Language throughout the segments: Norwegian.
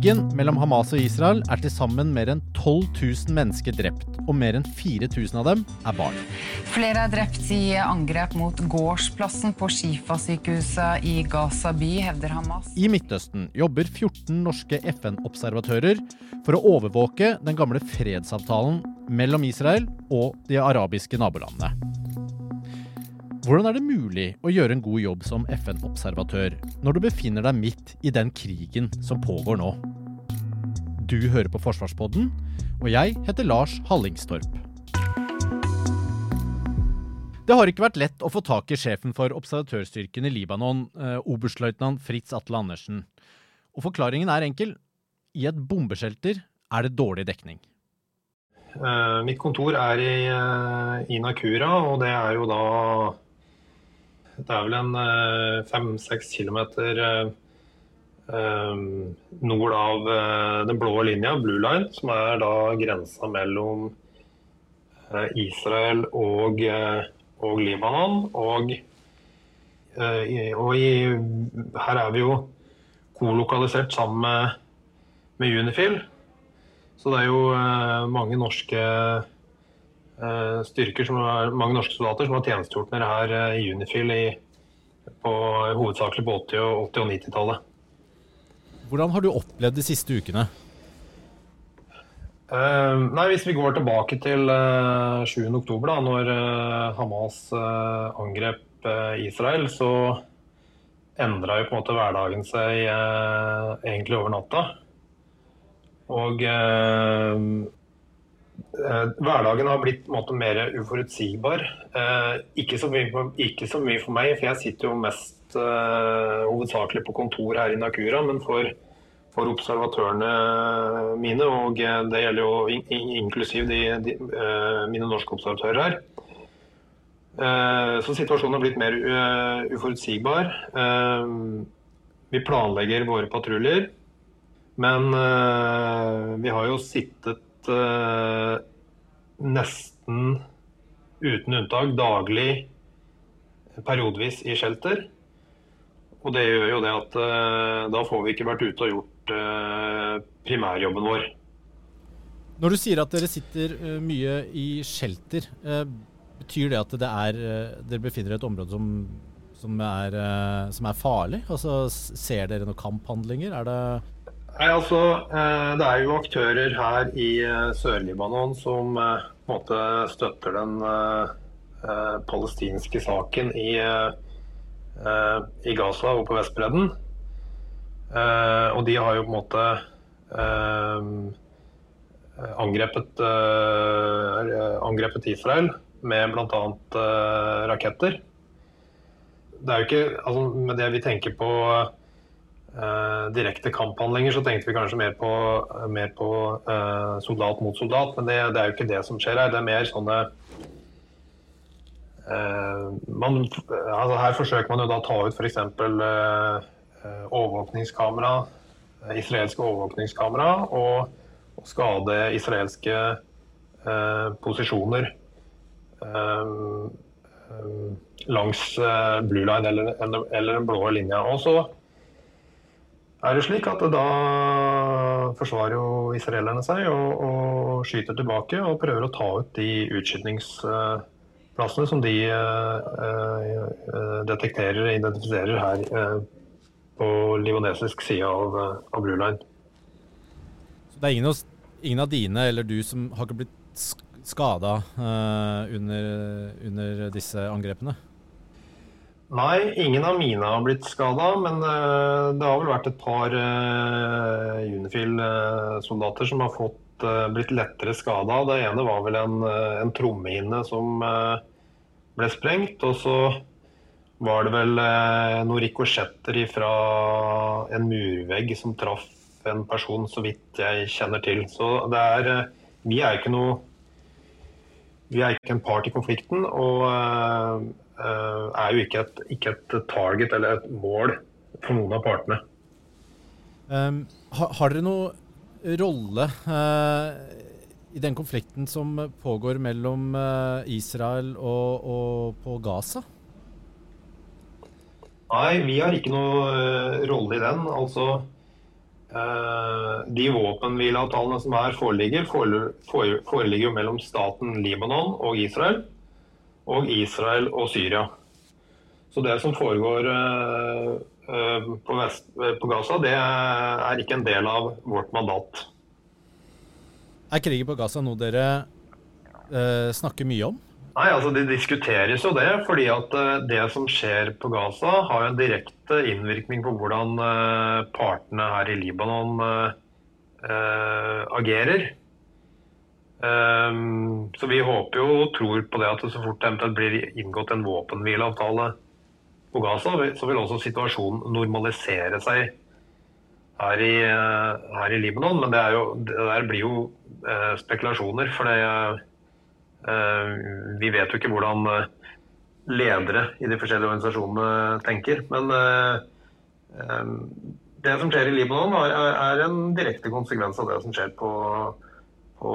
Krigen mellom Hamas og Israel er til sammen mer enn 12 000 mennesker drept, og mer enn 4000 av dem er barn. Flere er drept i angrep mot gårdsplassen på Shifa-sykehuset i Gaza by, hevder Hamas. I Midtøsten jobber 14 norske FN-observatører for å overvåke den gamle fredsavtalen mellom Israel og de arabiske nabolandene. Hvordan er det mulig å gjøre en god jobb som FN-observatør når du befinner deg midt i den krigen som pågår nå? Du hører på Forsvarspodden, og jeg heter Lars Hallingstorp. Det har ikke vært lett å få tak i sjefen for observatørstyrken i Libanon, eh, oberstløytnant Fritz Atle Andersen. Og forklaringen er enkel. I et bombeshelter er det dårlig dekning. Uh, mitt kontor er i, Inakura, i Nakura, og det er jo da Det er vel en fem-seks uh, kilometer nord av den blå linja, Blue Line, som er da grensa mellom Israel og, og Libanon. Og, og i, her er vi jo kolokalisert sammen med, med Unifil. Så det er jo eh, mange norske eh, styrker, som er, mange norske soldater som har tjenestegjort det her eh, i Unifil i, på, hovedsakelig på 80- og, 80 og 90-tallet. Hvordan har du opplevd de siste ukene? Uh, nei, Hvis vi går tilbake til uh, 7.10, da når uh, Hamas uh, angrep Israel, så endra jo på en måte hverdagen seg egentlig over natta. Og eh, hverdagen har blitt måte mer uforutsigbar. Eh, ikke, så mye, ikke, så mye, for meg, for jeg sitter jo mest eh, hovedsakelig på kontor her i Nakura. Men for, for, observatørene mine, og det gjelder jo in, in, inklusiv de, de, mine norske observatører her, så situasjonen har blitt mer uforutsigbar. Vi planlegger våre patruljer. Men uh, vi har jo sittet uh, nesten uten unntak daglig periodevis i shelter. Og det gjør jo det at uh, da får vi ikke vært ute og gjort primærjobben vår. Når du sier at dere sitter mye i shelter, betyr det at det er, dere befinner dere i et område som, som, er, som er farlig? Altså, ser dere noen kamphandlinger? Er det Nei, altså, Det er jo aktører her i Sør-Libanon som en måte støtter den palestinske saken i, i Gaza og på Vestbredden. Og de har jo på en måte angrepet, angrepet Israel med bl.a. raketter. Det er jo ikke altså, Med det vi tenker på Uh, direkte kamphandlinger, så tenkte vi kanskje mer på, mer på uh, soldat mot soldat. Men det, det, er jo ikke det som skjer her. Det er mer sånne uh, man, altså Her forsøker man jo da å ta ut f.eks. Uh, overvåkningskamera, israelske overvåkningskamera, og, og skade israelske posisjoner langs blue line eller, eller den blå linja. Og så er det slik at da forsvarer jo israelerne seg og, og, skyter tilbake og prøver å ta ut de utskytningsplassene som de uh, detekterer og identifiserer her på libanesisk side av, av Blue Line. Så det er ingen, ingen, av dine eller du som har ikke blitt skada under, under disse angrepene? Nei, ingen av mine har blitt skada. Men uh, det har vel vært et par uh, Unifil-soldater som har fått, uh, blitt lettere skada. Det ene var vel en, en trommehinne som ble sprengt. Og så var det vel noen rikosjetter fra en murvegg som traff en person, så vidt jeg kjenner til. Så det er Vi er ikke noe Vi er ikke en part i konflikten, og eh, eh, er jo ikke et, ikke et target eller et mål for noen av partene. Um, har, har dere noen rolle uh, i den konflikten som pågår mellom uh, Israel og, og, på Gaza? Nei, vi har ikke noe uh, rolle i den. Altså De våpenhvileavtalene som her foreligger, foreligger jo mellom staten Libanon og Israel, og Israel og Syria. Så det som foregår Eh, på, Vest, eh, på, Gaza, det er ikke en del av vårt mandat. Er krigen på Gaza noe dere eh, snakker mye om? Nei, altså De diskuteres jo det. fordi at eh, det som skjer på Gaza, har en direkte innvirkning på hvordan partene her i Libanon eh, agerer. Um, så vi håper jo og tror på det at så fort det blir inngått en våpenhvileavtale på Gaza, så vil også situasjonen normalisere seg her i, eh, her i Libanon. Men det, jo, det, der blir jo eh, spekulasjoner. For det, eh, vi vet jo ikke hvordan eh, ledere i de forskjellige organisasjonene tenker. Men eh, eh, det som skjer i Libanon, er, en direkte konsekvens av det som skjer på, på,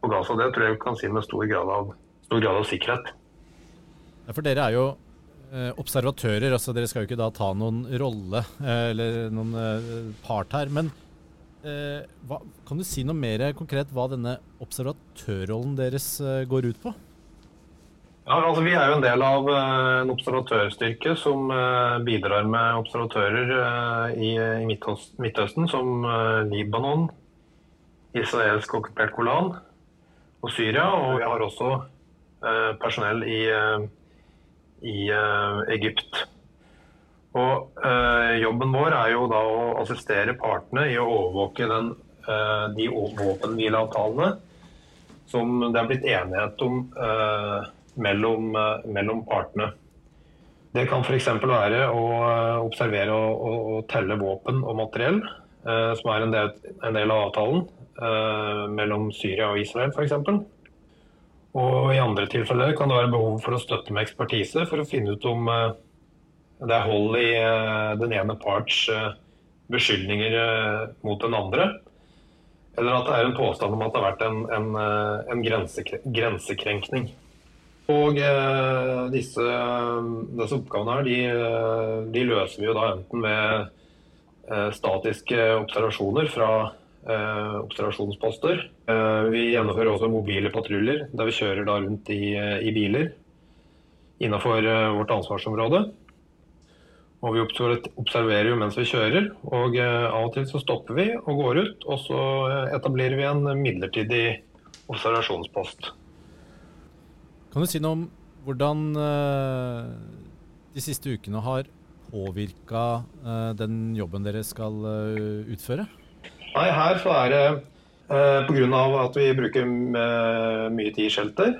på Gaza. Det tror jeg vi kan si med stor grad av, stor grad av sikkerhet. Ja, for dere er jo Eh, observatører. altså Dere skal jo ikke da ta noen rolle eh, eller noen eh, part her. Men hva, kan du si noe mer konkret hva denne observatørrollen deres går ut på? Ja, altså Vi er jo en del av en observatørstyrke som bidrar med observatører i, Midtøsten, som Libanon, israelsk okkupert Golan og Syria. Og vi har også personell i i Egypt. Og øh, Jobben vår er jo da å assistere partene i å overvåke den, øh, de våpenhvileavtalene som det er blitt enighet om mellom, mellom, partene. Det kan f.eks. være å observere og, og, og, telle våpen og materiell, som er en del, en del av avtalen mellom Syria og Israel f.eks. Og I andre tilfeller kan det være behov for å støtte med ekspertise for å finne ut om eh, det er hold i eh, den ene parts eh, beskyldninger mot den andre. Eller at det er en påstand om at det har vært en, en, en grensekrenkning. Og disse, disse oppgavene her, de, de, løser vi jo da enten med statiske observasjoner fra eh, observasjonsposter. Eh, vi gjennomfører også mobile patruljer, der vi kjører da rundt i, eh, i biler innenfor eh, vårt ansvarsområde. Og vi observerer jo mens vi kjører, og eh, av og til så stopper vi og går ut. Og så eh, etablerer vi en midlertidig observasjonspost. Kan du si noe om hvordan de siste ukene har påvirka den jobben dere skal utføre? Nei, her så er det eh, pga. at vi bruker eh, mye tid i shelter,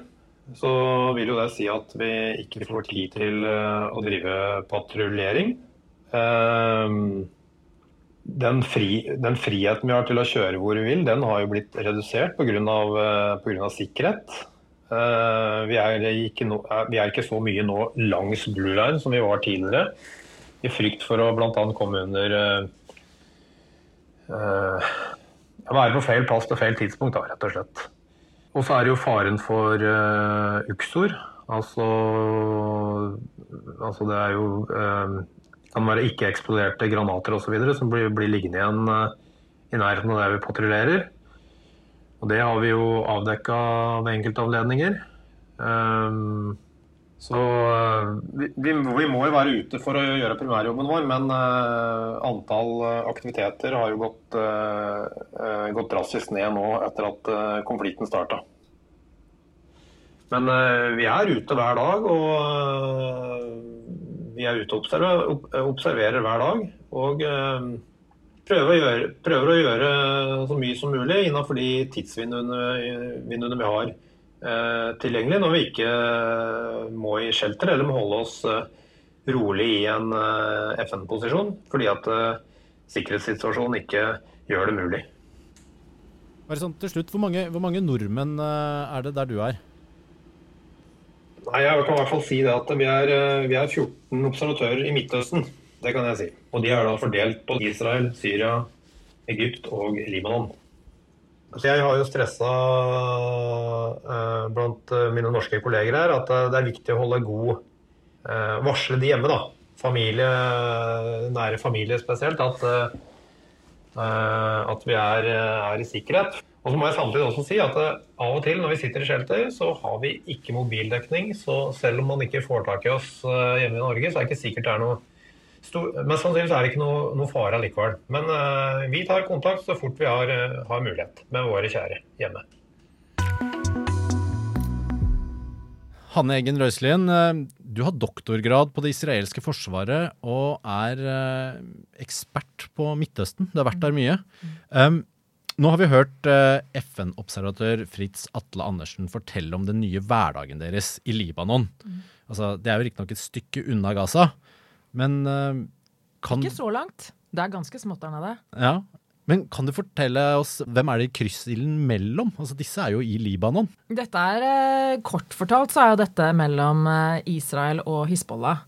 så vil jo det si at vi ikke får tid til eh, å drive patruljering. Eh, den, fri, den, friheten vi har til å kjøre hvor vi vil, den har jo blitt redusert pga. Uh, sikkerhet. Uh, vi, er ikke no, vi, er ikke så mye nå langs Blue Line som vi var tidligere, i frykt for å bl.a. komme under uh, være på feil plass til feil tidspunkt, da, rett og slett. Og så er det jo faren for uh, uksor. Altså, altså det er jo uh, kan være ikke-eksploderte granater osv. som blir, blir, liggende igjen uh, i nærheten av der vi patruljerer. Og det har vi jo avdekka ved enkelte anledninger. Um, så eh, vi, vi, må jo være ute for å gjøre primærjobben vår, men uh, antall eh, aktiviteter har jo gått, gått drastisk ned nå etter at konflikten starta. Men vi er ute hver dag, og vi er ute og observerer, observerer hver dag. Og prøver å, gjøre, prøver å, gjøre, så mye som mulig innenfor de tidsvinduene vi har Eh, tilgjengelig når vi ikke eh, må i shelter eller må holde oss eh, rolig i en FN-posisjon. Fordi at sikkerhetssituasjonen ikke gjør det mulig. Bare sånn til slutt, Hvor mange, hvor mange nordmenn eh, er det der du er? Nei, Jeg kan i hvert fall si det at vi er, eh, vi er 14 observatører i Midtøsten. Det kan jeg si. Og de er da fordelt på Israel, Syria, Egypt og Libanon. Så jeg har jo stressa eh, blant eh, mine norske kolleger her at det er viktig å holde god eh, Varsle de hjemme, da. Familie, nære familie spesielt. At, eh, at vi er, er, i sikkerhet. Og så må jeg samtidig også si at av og til når vi sitter i shelter, så har vi ikke mobildekning. Så selv om man ikke får tak i oss hjemme i Norge, så er det ikke sikkert det er noe Mest sannsynlig er det ikke noe, noe fare likevel. Men uh, vi tar kontakt så fort vi har, uh, har, mulighet med våre kjære hjemme. Hanne Eggen Røiselien, eh, du har doktorgrad på det israelske forsvaret og er ekspert på Midtøsten. Du har vært der mye. Um, nå har vi hørt FN-observatør Fritz Atle Andersen fortelle om den nye hverdagen deres i Libanon. Mm. Altså, det er jo riktignok et stykke unna Gaza, men uh, kan Ikke så langt. Det er ganske smått der nede. Ja. Men kan du fortelle oss, hvem er det i kryssilden mellom? Altså Disse er jo i Libanon. Dette er, eh, Kort fortalt så er jo dette mellom eh, Israel og Hizbollah.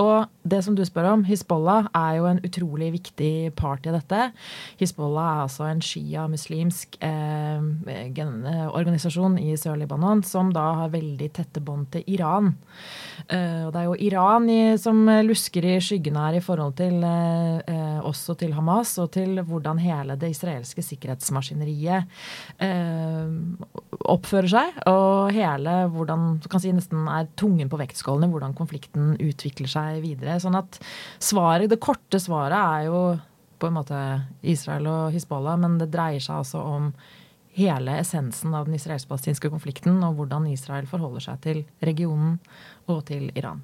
Og det som du spør om, Hizbollah er jo en utrolig viktig part i dette. Hizbollah er altså en shia-muslimsk eh, organisasjon i Sør-Libanon som da har veldig tette bånd til Iran. Eh, og det er jo Iran i, som lusker i skyggene her i forhold til eh, eh, også til Hamas og til hvordan hele det israelske sikkerhetsmaskineriet eh, oppfører seg. Og hele hvordan du kan si nesten er tungen på vektskålene, hvordan konflikten utvikler seg seg videre. Sånn at svaret, det korte svaret er jo på en måte Israel og Hizbollah, men det dreier seg altså om hele essensen av den israelsk-palestinske konflikten og hvordan Israel forholder seg til regionen og til Iran.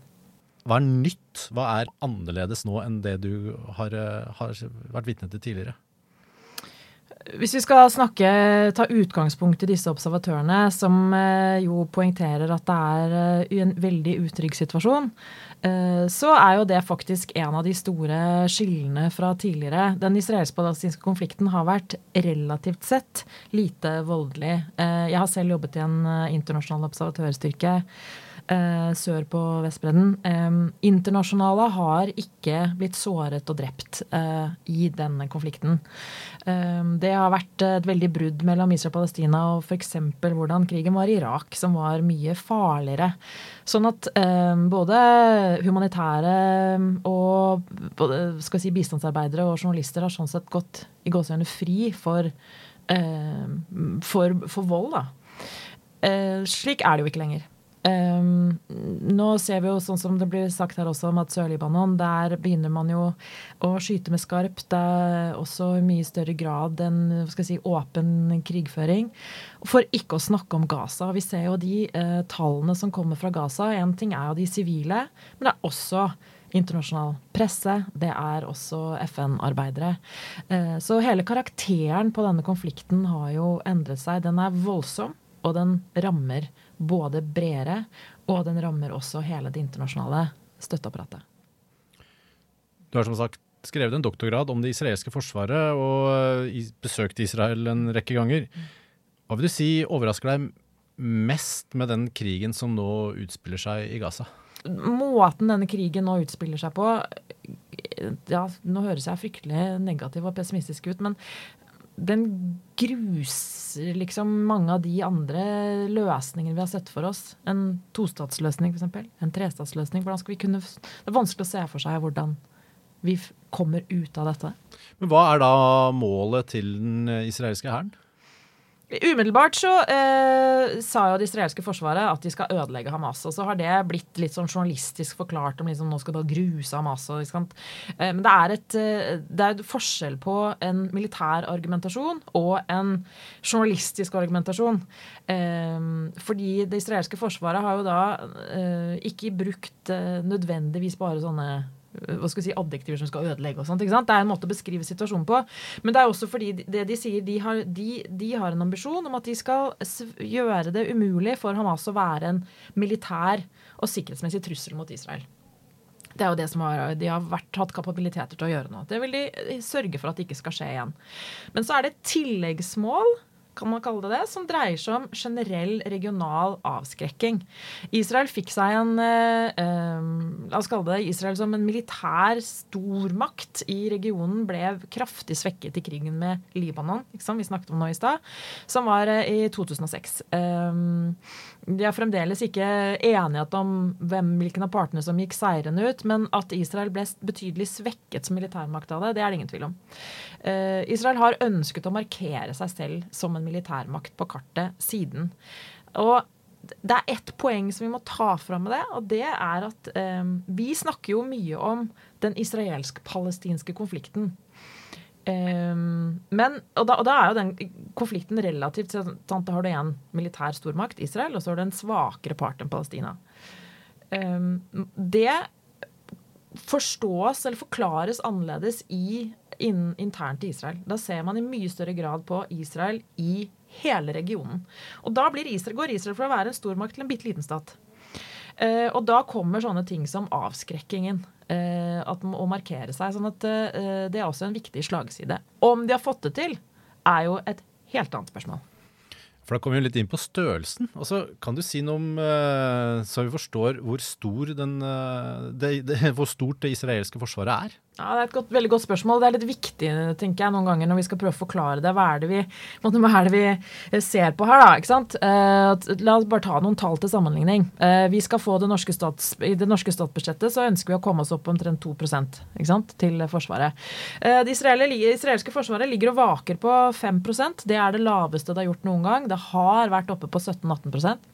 Hva er nytt? Hva er annerledes nå enn det du har, har vært vitne til tidligere? Hvis vi skal snakke, ta utgangspunkt i disse observatørene, som eh, jo poengterer at det er eh, en veldig utrygg situasjon, Eh, så er jo det faktisk en av de store skillene fra tidligere. Den israelsk-palestinske konflikten har vært relativt sett lite voldelig. Jeg har selv jobbet i en internasjonal observatørstyrke sør på Vestbredden. internasjonale har ikke blitt såret og drept i denne konflikten. det har vært et veldig brudd mellom Israel og Palestina og f.eks. hvordan krigen var i Irak, som var mye farligere. Sånn at eh, både humanitære og både, si, bistandsarbeidere og journalister har sånn sett gått i gåsehudene fri for, eh, for, for, vold. Da. Eh, slik er det jo ikke lenger. Um, nå ser vi jo sånn som det blir sagt her også om at Sør-Libanon, der begynner man jo å skyte med skarpt. Det er også i mye større grad en si, åpen krigføring. For ikke å snakke om Gaza. Vi ser jo de uh, tallene som kommer fra Gaza. Én ting er jo de sivile, men det er også internasjonal presse. Det er også FN-arbeidere. Uh, så hele karakteren på denne konflikten har jo endret seg. Den er voldsom, og den rammer både bredere, og den rammer også hele det internasjonale støtteapparatet. Du har som sagt skrevet en doktorgrad om det israelske forsvaret og besøkte besøkt Israel en rekke ganger. Hva vil du si overrasker deg mest med den krigen som nå utspiller seg i Gaza? Måten denne krigen nå utspiller seg på ja, Nå høres jeg fryktelig negativ og pessimistisk ut, men den gruser liksom mange av de andre løsningene vi har sett for oss. En tostatsløsning, f.eks. En trestatsløsning. Hvordan skal vi kunne Det er vanskelig å se for seg hvordan vi kommer ut av dette. Men hva er da målet til den israelske hæren? Umiddelbart så eh, sa jo det israelske forsvaret at de skal ødelegge Hamas. Og så har det blitt litt sånn journalistisk forklart om liksom nå skal da gruse Hamas. Og, eh, men det er, et, eh, det er et forskjell på en militær argumentasjon og en journalistisk argumentasjon. Eh, fordi det israelske forsvaret har jo da eh, ikke brukt eh, nødvendigvis bare sånne hva skal vi si, adjektiver som skal ødelegge. og sånt, ikke sant? Det er en måte å beskrive situasjonen på. Men det er også fordi det de sier, de har, de, de har en ambisjon om at de skal gjøre det umulig for Hamas å være en militær og sikkerhetsmessig trussel mot Israel. Det er jo det som har, De har vært, hatt kapabiliteter til å gjøre nå. Det vil de sørge for at det ikke skal skje igjen. Men så er det tilleggsmål kan man kalle det det, som dreier seg om generell regional avskrekking. Israel fikk seg en eh, eh, La oss kalle det Israel som en militær stormakt i regionen ble kraftig svekket i krigen med Libanon, vi snakket om nå i stad, som var eh, i 2006. Eh, de er fremdeles ikke enighet om hvem, hvilken av partene som gikk seirende ut, men at Israel ble betydelig svekket som militærmakt av det, det er det ingen tvil om. Israel har ønsket å markere seg selv som en militærmakt på kartet siden. Og det er ett poeng som vi må ta fram med det, og det er at eh, vi snakker jo mye om den israelsk-palestinske konflikten. Eh, men, og da, og da, er jo den konflikten relativt sånn Da har du en militær stormakt, Israel, og så har du en svakere part enn Palestina. Eh, det forstås eller forklares annerledes i, in, internt i Israel. Da ser man i mye større grad på Israel i hele regionen. Og da Israel, går Israel fra å være en stormakt til en bitte liten stat. Uh, og da kommer sånne ting som avskrekkingen. Uh, at, å markere seg. sånn at uh, Det er også en viktig slagside. Om de har fått det til, er jo et helt annet spørsmål. For da kommer vi litt inn på størrelsen. Og så Kan du si noe om, så vi forstår hvor, stor den, det, det, hvor stort det israelske forsvaret er? Ja, Det er et godt, veldig godt spørsmål. Det er litt viktig tenker jeg, noen ganger når vi skal prøve å forklare det. Hva er det vi, hva er det vi eh, ser på her? da, ikke sant? Eh, la oss bare ta noen tall til sammenligning. Eh, vi skal få det norske stats, I det norske statsbudsjettet så ønsker vi å komme oss opp omtrent 2 ikke sant, til Forsvaret. Eh, det israelske forsvaret ligger og vaker på 5% Det er det laveste det har gjort noen gang. Det har vært oppe på 17-18%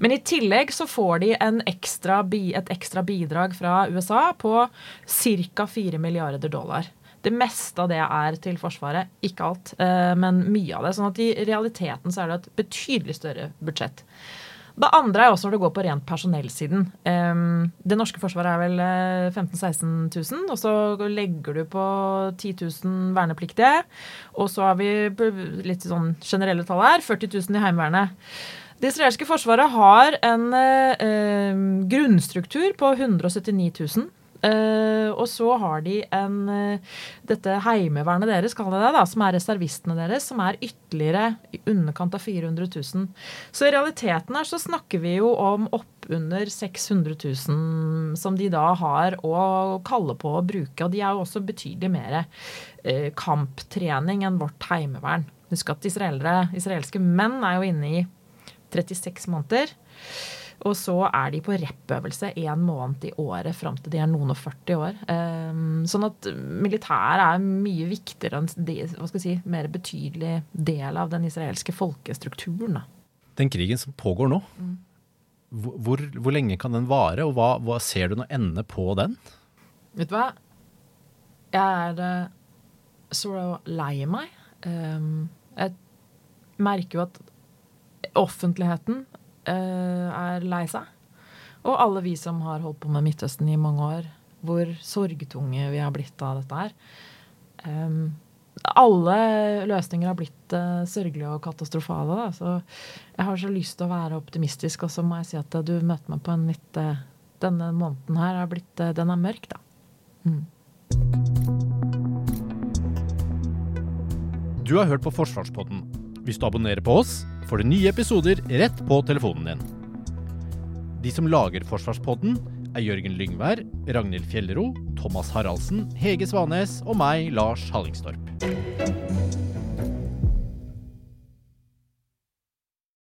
men i tillegg så får de ekstra, et ekstra bidrag fra USA på ca. 4 milliarder dollar. Det meste av det er til Forsvaret. Ikke alt, eh, men mye av det. sånn at i realiteten så er det et betydelig større budsjett. Det andre er også når det går på rent personellsiden. Det norske forsvaret er vel 15 000-16 000. Og så legger du på 10 000 vernepliktige. Og så har vi litt sånn generelle tall her. 40 000 i Heimevernet. Det israelske forsvaret har en eh, grunnstruktur på 179 000. Uh, og så har de en uh, dette heimevernet deres, kaller det, da, som er reservistene deres, som er ytterligere i underkant av 400 000. Så i realiteten her så snakker vi jo om oppunder 600 000 som de da har å kalle på å bruke. Og de er jo også betydelig mer uh, kamptrening enn vårt heimevern. Husk at israelske menn er jo inne i 36 måneder. Og så er de på rep-øvelse én måned i året fram til de er noen og 40 år. Um, sånn at militæret er mye viktigere enn hva skal jeg si, mer betydelig del av den israelske folkestrukturen. Den krigen som pågår nå, mm. hvor, hvor, lenge kan den vare, og hva, hva ser du noe ende på den? Vet du hva? Jeg er uh, så lei meg. Um, jeg merker jo at offentligheten er lei seg. Og alle vi som har holdt på med Midtøsten i mange år, hvor sorgtunge vi har blitt av dette her. Um, alle løsninger har blitt uh, sørgelige og katastrofale. Da. Så jeg har så lyst til å være optimistisk, og så må jeg si at du møter meg på en litt uh, Denne måneden her er blitt, den er mørk, da. Mm. Du har hørt på Forsvarspodden. Hvis du abonnerer på oss får du nye episoder rett på telefonen din. De som lager Forsvarspodden, er Jørgen Lyngvær, Ragnhild Fjellro, Thomas Haraldsen, Hege Svanes og meg, Lars Hallingstorp.